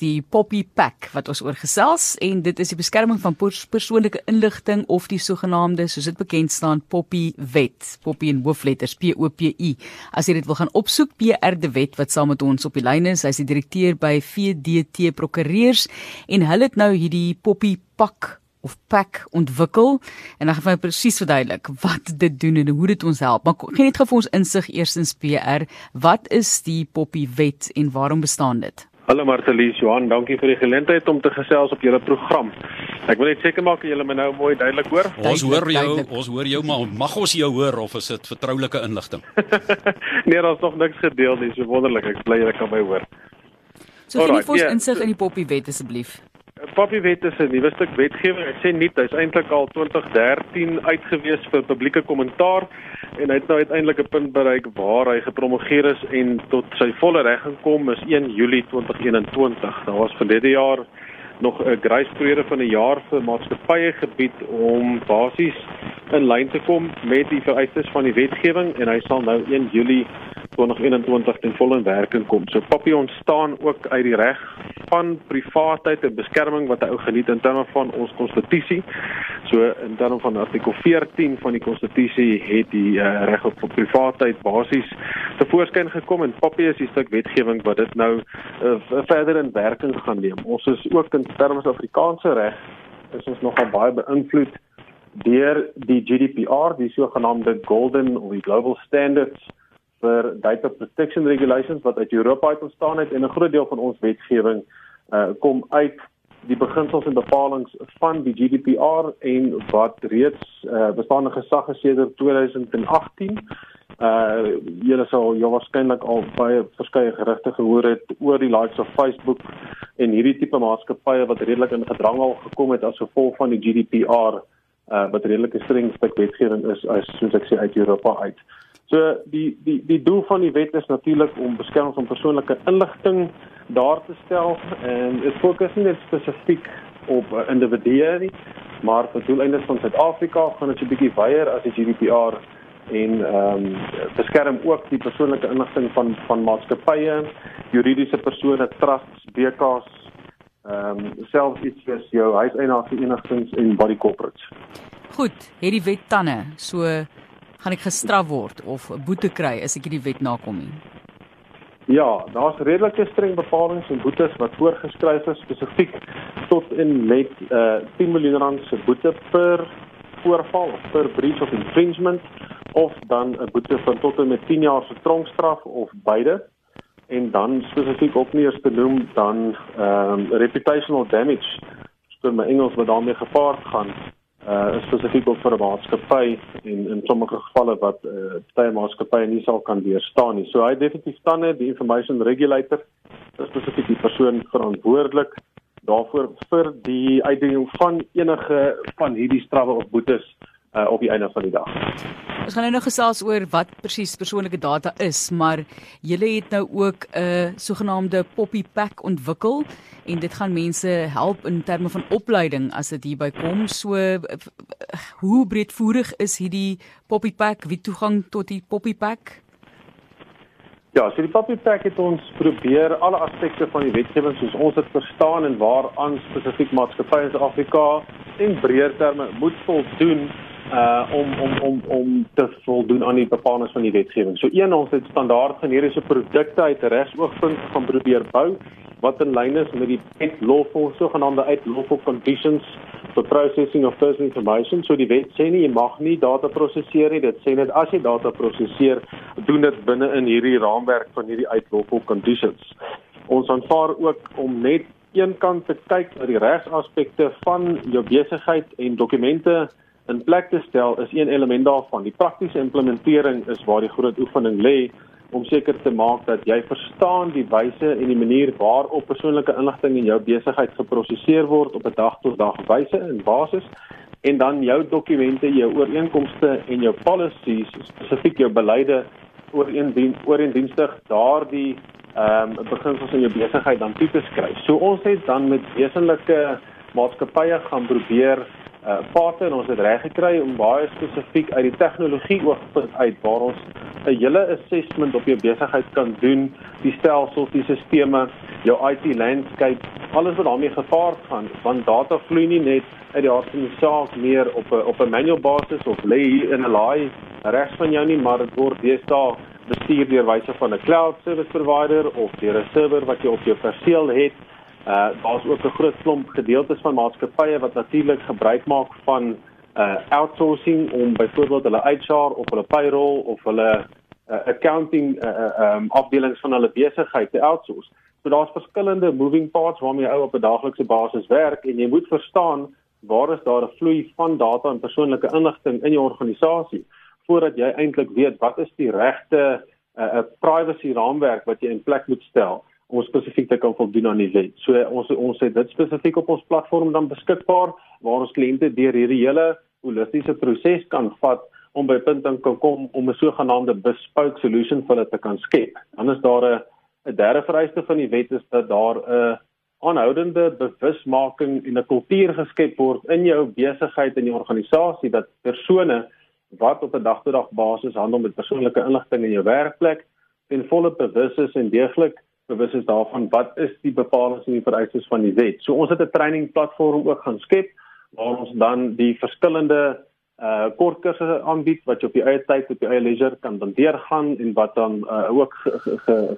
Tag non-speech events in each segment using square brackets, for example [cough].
die Poppy Pack wat ons oorgesels en dit is die beskerming van pers persoonlike inligting of die sogenaamde soos dit bekend staan Poppy Wet. Poppy in hoofletters P O P I. As jy dit wil gaan opsoek, PR De Wet wat saam met ons op die lyn is, hy's die direkteur by VDT Prokureurs en hulle het nou hierdie Poppy Pack of pack ontwikkel en dan gaan hy presies verduidelik wat dit doen en hoe dit ons help. Maar gee net gou vir ons insig eerstens PR, wat is die Poppy Wet en waarom bestaan dit? Hallo Martelies Johan, dankie vir die geleentheid om te gesels op julle program. Ek wil net seker maak julle my nou mooi duidelik hoor. Ons hoor jou, duidelik. ons hoor jou maar mag ons jou hoor of is dit vertroulike inligting? [laughs] nee, daar's nog niks gedeel nie, so wonderlik. Ek bly julle kan my hoor. So gee net vir ons yeah. insig in die Poppy Wet asseblief. Poppy Wet is 'n nuwe stuk wetgewing. Ek sê nie, hy's eintlik al 2013 uitgewees vir publieke kommentaar en hy het nou uiteindelik 'n punt bereik waar hy gepromoveer is en tot sy volle reg gekom is 1 Julie 2021. Daar was verlede jaar nog 'n grace periode van 'n jaar vir maatskappye gebied om basies in lyn te kom met die vereistes van die wetgewing en hy sal nou 1 Julie 2021 ten volle in werking kom. So Poppy ontstaan ook uit die reg van privaatheid en beskerming wat hy ou geniet in terme van ons konstitusie. So in terme van artikel 14 van die konstitusie het die uh, reg op privaatheid basies te voorskyn gekom en Poppy is die stuk wetgewing wat dit nou uh, verder in werking gaan neem. Ons is ook in terme van Afrikaanse reg is ons nogal baie beïnvloed deur die GDPR, die sogenaamde Golden of die Global Standards vir data protection regulations wat uit Europa uit ontstaan het en 'n groot deel van ons wetgewing uh, kom uit die beginsels en bepalinge van die GDPR en wat reeds uh, bestaande gesag is sedert 2018. Uh julle sal jou waarskynlik al baie verskeie gerugte gehoor het oor die likes of Facebook en hierdie tipe maatskappye wat redelik in gedrang al gekom het as gevolg van die GDPR uh wat redelik 'n streng stuk wetgewing is as soos ek sê uit Europa uit. So die die die doel van die wet is natuurlik om beskerming van persoonlike inligting daar te stel en dit fokus nie net spesifiek op individue nie, maar vir doeleindes van Suid-Afrika gaan dit 'n bietjie wyeer as die GDPR en ehm um, beskerm ook die persoonlike inligting van van maatskappye, juridiese persone, trusts, BKs, ehm um, selfs iets soos jou huiseienaarsverenigings en body corporates. Goed, hierdie wet tande, so gaan ek gestraf word of 'n boete kry as ek hierdie wet nakom nie? Ja, daar's redelike streng bepalinge en boetes wat voorgeskryf is spesifiek tot en met uh 10 miljoen rand se boete per voorval of per breach of infringement of dan 'n boete van tot en met 10 jaar se tronkstraf of beide en dan spesifiek ook nie eens te noem dan ehm um, reputational damage vir my Engels wat daarmee gepaard gaan uh spesifiek ook vir 'n maatskappy en in sommige gevalle wat uh baie maatskappye nie sal kan weerstaan nie. So hy definitief staan die information regulator spesifiek die persoon verantwoordelik daarvoor vir die uitdiening van enige van hierdie strawwe of boetes uh, op die einde van die dag. Ons gaan nou nog gesels oor wat presies persoonlike data is, maar julle het nou ook 'n uh, sogenaamde Poppy Pack ontwikkel en dit gaan mense help in terme van opleiding as dit hierby kom. So hoe breedvoerig is hierdie Poppy Pack? Wie toegang tot die Poppy Pack? Ja, so die Poppy Pack het ons probeer alle aspekte van die wetgewing soos ons dit verstaan en waaraan spesifiek maatskappye in Suid-Afrika en breër terme moet voldoen uh om om om om te voldoen aan die bepalinge van die wetgewing. So een ons het standaard generiese produkte uit regsoogpunt gaan probeer bou wat in lyn is met die wet lawful sogenaamde uit lawful conditions for processing of personal information. So die wet sê nie jy mag nie data prosesseer nie. Dit sê net as jy data prosesseer, doen dit binne in hierdie raamwerk van hierdie uit lawful conditions. Ons aanvaar ook om net een kant te kyk na die regsaspekte van jou besigheid en dokumente in plek te stel is een element daarvan. Die praktiese implementering is waar die groot oefening lê om seker te maak dat jy verstaan die wyse en die manier waarop persoonlike inligting in jou besigheid geprosesseer word op 'n dag-tot-dag wyse en basis en dan jou dokumente, jou ooreenkomste en jou policies, spesifiek jou beleide ooreendien ooreendienstig daardie ehm um, beginsels in jou besigheid dan toe te skryf. So ons het dan met wesenlike maatskappye gaan probeer uh fase en ons het reg gekry om baie spesifiek uit die tegnologie oogpunt uit waar ons 'n hele assessment op jou besigheid kan doen, die stelsels, die stelsels, jou IT landscape, alles wat daarmee gepaard gaan, want data vloei nie net uit die hart van die saak meer op 'n op 'n manual basis of lê hier in 'n laai regs van jou nie, maar dit word deesdae bestuur deur wyse van 'n cloud service provider of deur 'n server wat jy op jou perseel het Uh daar's ook 'n groot klomp gedeeltes van maatskappye wat natuurlik gebruik maak van uh outsourcing om byvoorbeeld hulle HR of hulle payroll of hulle uh, accounting uh, uh um afdelings van hulle besigheid te outsource. So daar's verskillende moving parts waarmee jy ou op 'n daaglikse basis werk en jy moet verstaan waar is daar 'n vloei van data en persoonlike inligting in jou organisasie voordat jy eintlik weet wat is die regte uh, privacy raamwerk wat jy in plek moet stel om spesifiek te kan voldoen aan die wet. So ons ons het dit spesifiek op ons platform dan beskikbaar waar ons kliënte deur hierdie hele holistiese proses kan vat om by punt dan kan kom om 'n sogenaamde bespoke solution vir hulle te kan skep. Dan is daar 'n 'n derde vereiste van die wet is dat daar 'n aanhoudende bewusmaking en 'n kultuur geskep word in jou besigheid en jou organisasie dat persone wat op 'n dag-tot-dag basis handel met persoonlike inligting in jou werkplek ten volle bewus is en deeglik bewus is daarvan wat is die bepalinge en die vereistes van die wet. So ons het 'n training platform ook gaan skep waar ons dan die verskillende uh kort kursusse aanbied wat jy op die eie tyd op die eie leisure kan dan deurgaan en wat dan uh, ook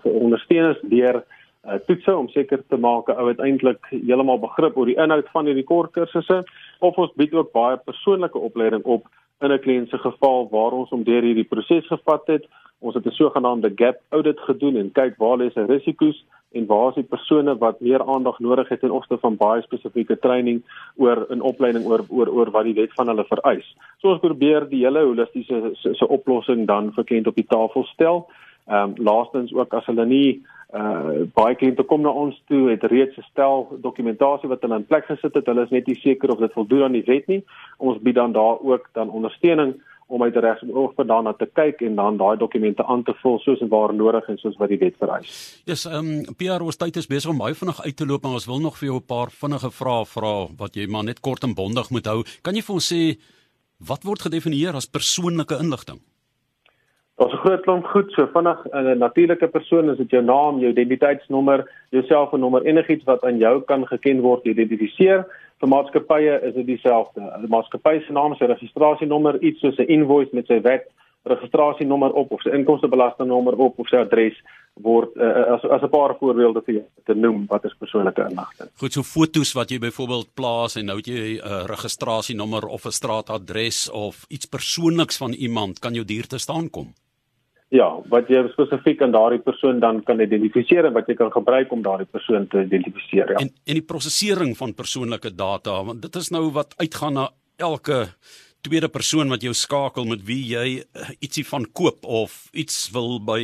geondersteun is deur uh toetse om seker te maak ou uiteindelik heeltemal begrip oor die inhoud van hierdie kort kursusse of ons bied ook baie persoonlike opleiding op in 'n kliënt se geval waar ons hom deur hierdie proses gevat het Ons het 'n sogenaamde gap audit gedoen en kyk waar lê se risiko's en waar is die persone wat meer aandag nodig het in opsigte van baie spesifieke training oor 'n opleiding oor oor oor wat die wet van hulle vereis. So ons probeer die hele holistiese se oplossing dan kliënt op die tafel stel. Ehm um, laastens ook as hulle nie uh baie kliënte kom na ons toe het reeds 'n stel dokumentasie wat hulle in plek gesit het. Hulle is net nie seker of dit voldoen aan die wet nie. Ons bied dan daar ook dan ondersteuning om uit regs oog vir daarna te kyk en dan daai dokumente aan te vul soos en waar nodig en soos wat die wet vereis. Yes, ehm um, PR ons tyd is besig om baie vinnig uit te loop, maar ons wil nog vir jou 'n paar vinnige vrae vra wat jy maar net kort en bondig moet hou. Kan jy vir ons sê wat word gedefinieer as persoonlike inligting? 'n groot klomp goed, so vinnig 'n natuurlike persoon is dit jou naam, jou identiteitsnommer, jou selfoonnommer, enigiets wat aan jou kan geken word, identifiseer vir maatskappye is dit dieselfde. 'n Maatskappy se naam, sy registrasienommer, iets soos 'n invoice met sy wet registrasienommer op of sy inkomstebelastingnommer op of sy adres word uh, as as 'n paar voorbeelde vir jou te noem wat is persoonlike inligting. Goed, so fotos wat jy byvoorbeeld plaas en nou het jy 'n uh, registrasienommer of 'n straatadres of iets persoonliks van iemand kan jou dier te staan kom. Ja, wat jy spesifiek aan daardie persoon dan kan identifiseer en wat jy kan gebruik om daardie persoon te identifiseer, ja. En en die prosesering van persoonlike data, want dit is nou wat uitgaan na elke tweede persoon wat jou skakel met wie jy eh, ietsie van koop of iets wil by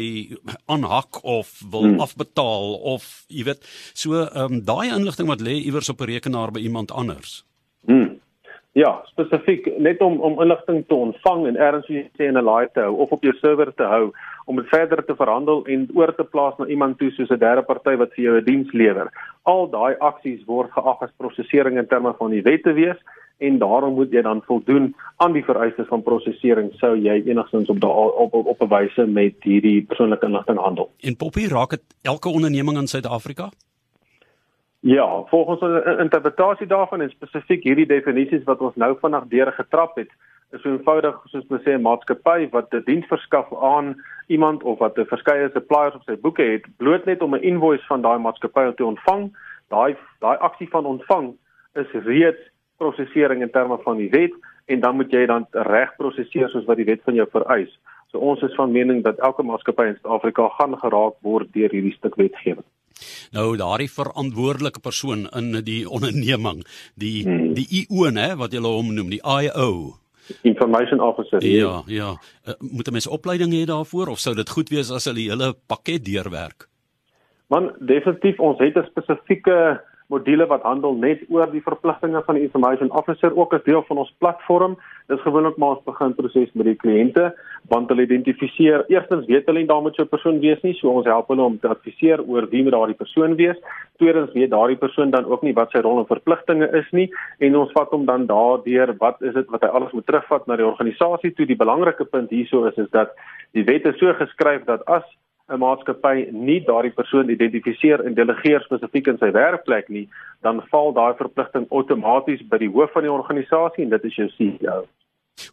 aanhak of wil hmm. afbetaal of jy weet, so ehm um, daai inligting wat lê iewers op 'n rekenaar by iemand anders. Ja, spesifiek net om om inligting te ontvang en ergens wie sê in 'n laai te hou of op jou server te hou om dit verder te verhandel en oor te plaas na iemand toe soos 'n derde party wat vir jou 'n diens lewer. Al daai aksies word geag as prosesering in terme van die wet te wees en daarom moet jy dan voldoen aan die vereistes van prosesering sou jy enigstens op daai op op op 'n wyse met hierdie persoonlike inligting handel. En Poppy raak dit elke onderneming in Suid-Afrika? Ja, volgens ons interpretasie daarvan en spesifiek hierdie definisies wat ons nou vinnig deur getrap het, is so eenvoudig soos ons sê 'n maatskappy wat 'n diens verskaf aan iemand of wat 'n verskeie suppliers op sy boeke het, bloot net om 'n invoice van daai maatskappy te ontvang, daai daai aksie van ontvang is reeds prosesering in terme van die wet en dan moet jy dan reg prosesseer soos wat die wet van jou vereis. So ons is van mening dat elke maatskappy in Suid-Afrika gaan geraak word deur hierdie stuk wetgewing. Nou daardie verantwoordelike persoon in die onderneming, die hmm. die IO nê wat jy hom noem, die IO. Information officer. Ja, ja. Uh, moet 'n mens opleiding hê daarvoor of sou dit goed wees as hulle die hele pakket deurwerk? Man, definitief ons het 'n spesifieke module wat handel net oor die verpligtinge van die information officer ook as deel van ons platform. Dis gewoonlik maar ons begin proses met die kliënte want hulle identifiseer eerstens weet hulle nie daar moet so 'n persoon wees nie, so ons help hulle om te adviseer oor wie moet daardie persoon wees. Tweedens weet daardie persoon dan ook nie wat sy rol en verpligtinge is nie en ons vat hom dan daardeur wat is dit wat hy alles moet terugvat na die organisasie toe. Die belangrike punt hierso is is dat die wet is so geskryf dat as 'n maatskappy nie daardie persoon identifiseer en delegeer spesifiek in sy werkplek nie, dan val daai verpligting outomaties by die hoof van die organisasie en dit is jou CEO.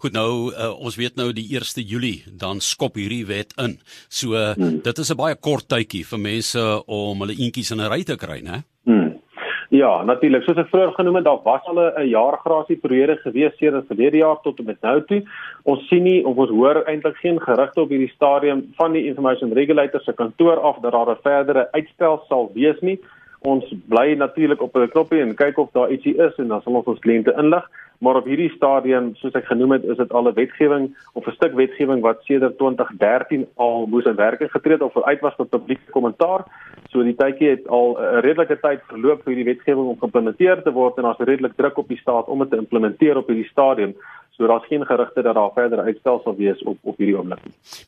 Goed nou uh, ons weet nou die 1 Julie dan skop hierdie wet in. So uh, hmm. dit is 'n baie kort tydjie vir mense om hulle eentjies in 'n ry te kry, né? Hmm. Ja, natuurlik. Soos ek vroeër genoem het, daar was al 'n jaar grasieperiode gewees sedert verlede jaar tot en met nou toe. Ons sien nie of ons hoor eintlik geen gerugte op hierdie stadium van die Information Regulator se kantoor af dat daar 'n verdere uitstel sal wees nie. Ons bly natuurlik op 'n knoppie en kyk of daar ietsie is en dan sal ons ons kliënte inlig maar op hierdie stadium soos ek genoem het is dit al 'n wetgewing of 'n stuk wetgewing wat sedert 2013 al moes in werking getree het of uit was tot publieke kommentaar. So die tydjie het al 'n redelike tyd verloop vir hierdie wetgewing om geïmplementeer te word en daar's redelik druk op die staat om dit te implementeer op hierdie stadium. So daar's geen gerugte dat daar verder uitstel sal wees op op hierdie oomblik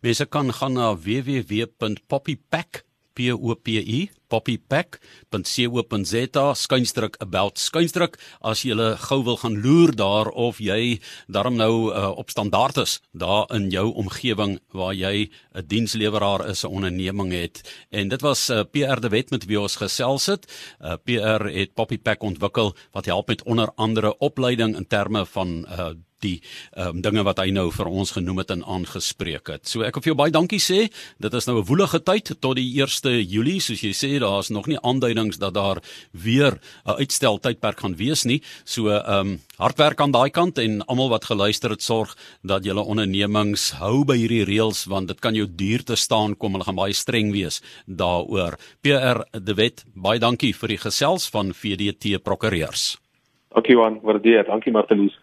mense kan gaan na www.poppypack P O P I poppypack.co.za skuinstruk about skuinstruk as jy gou wil gaan loer daar of jy daarom nou uh, op standaard is daar in jou omgewing waar jy 'n diensleweraar is 'n onderneming het. En dit was uh, PR de Wet met wie ons gesels het. Uh, PR het poppypack ontwikkel wat help met onder andere opleiding in terme van uh, die um, dinge wat hy nou vir ons genoem het en aangespreek het. So ek wil vir jou baie dankie sê. Dit is nou 'n woelige tyd tot die 1 Julie, soos jy sê, daar's nog nie aanduidings dat daar weer 'n uitstel tydperk gaan wees nie. So ehm um, hardwerk aan daai kant en almal wat geluister het sorg dat julle ondernemings hou by hierdie reëls want dit kan jou duur te staan kom. Hulle gaan baie streng wees daaroor. PR De Wet, baie dankie vir die gesels van VDT Prokureurs. Dankie Johan, waardeer. Dankie Martelies.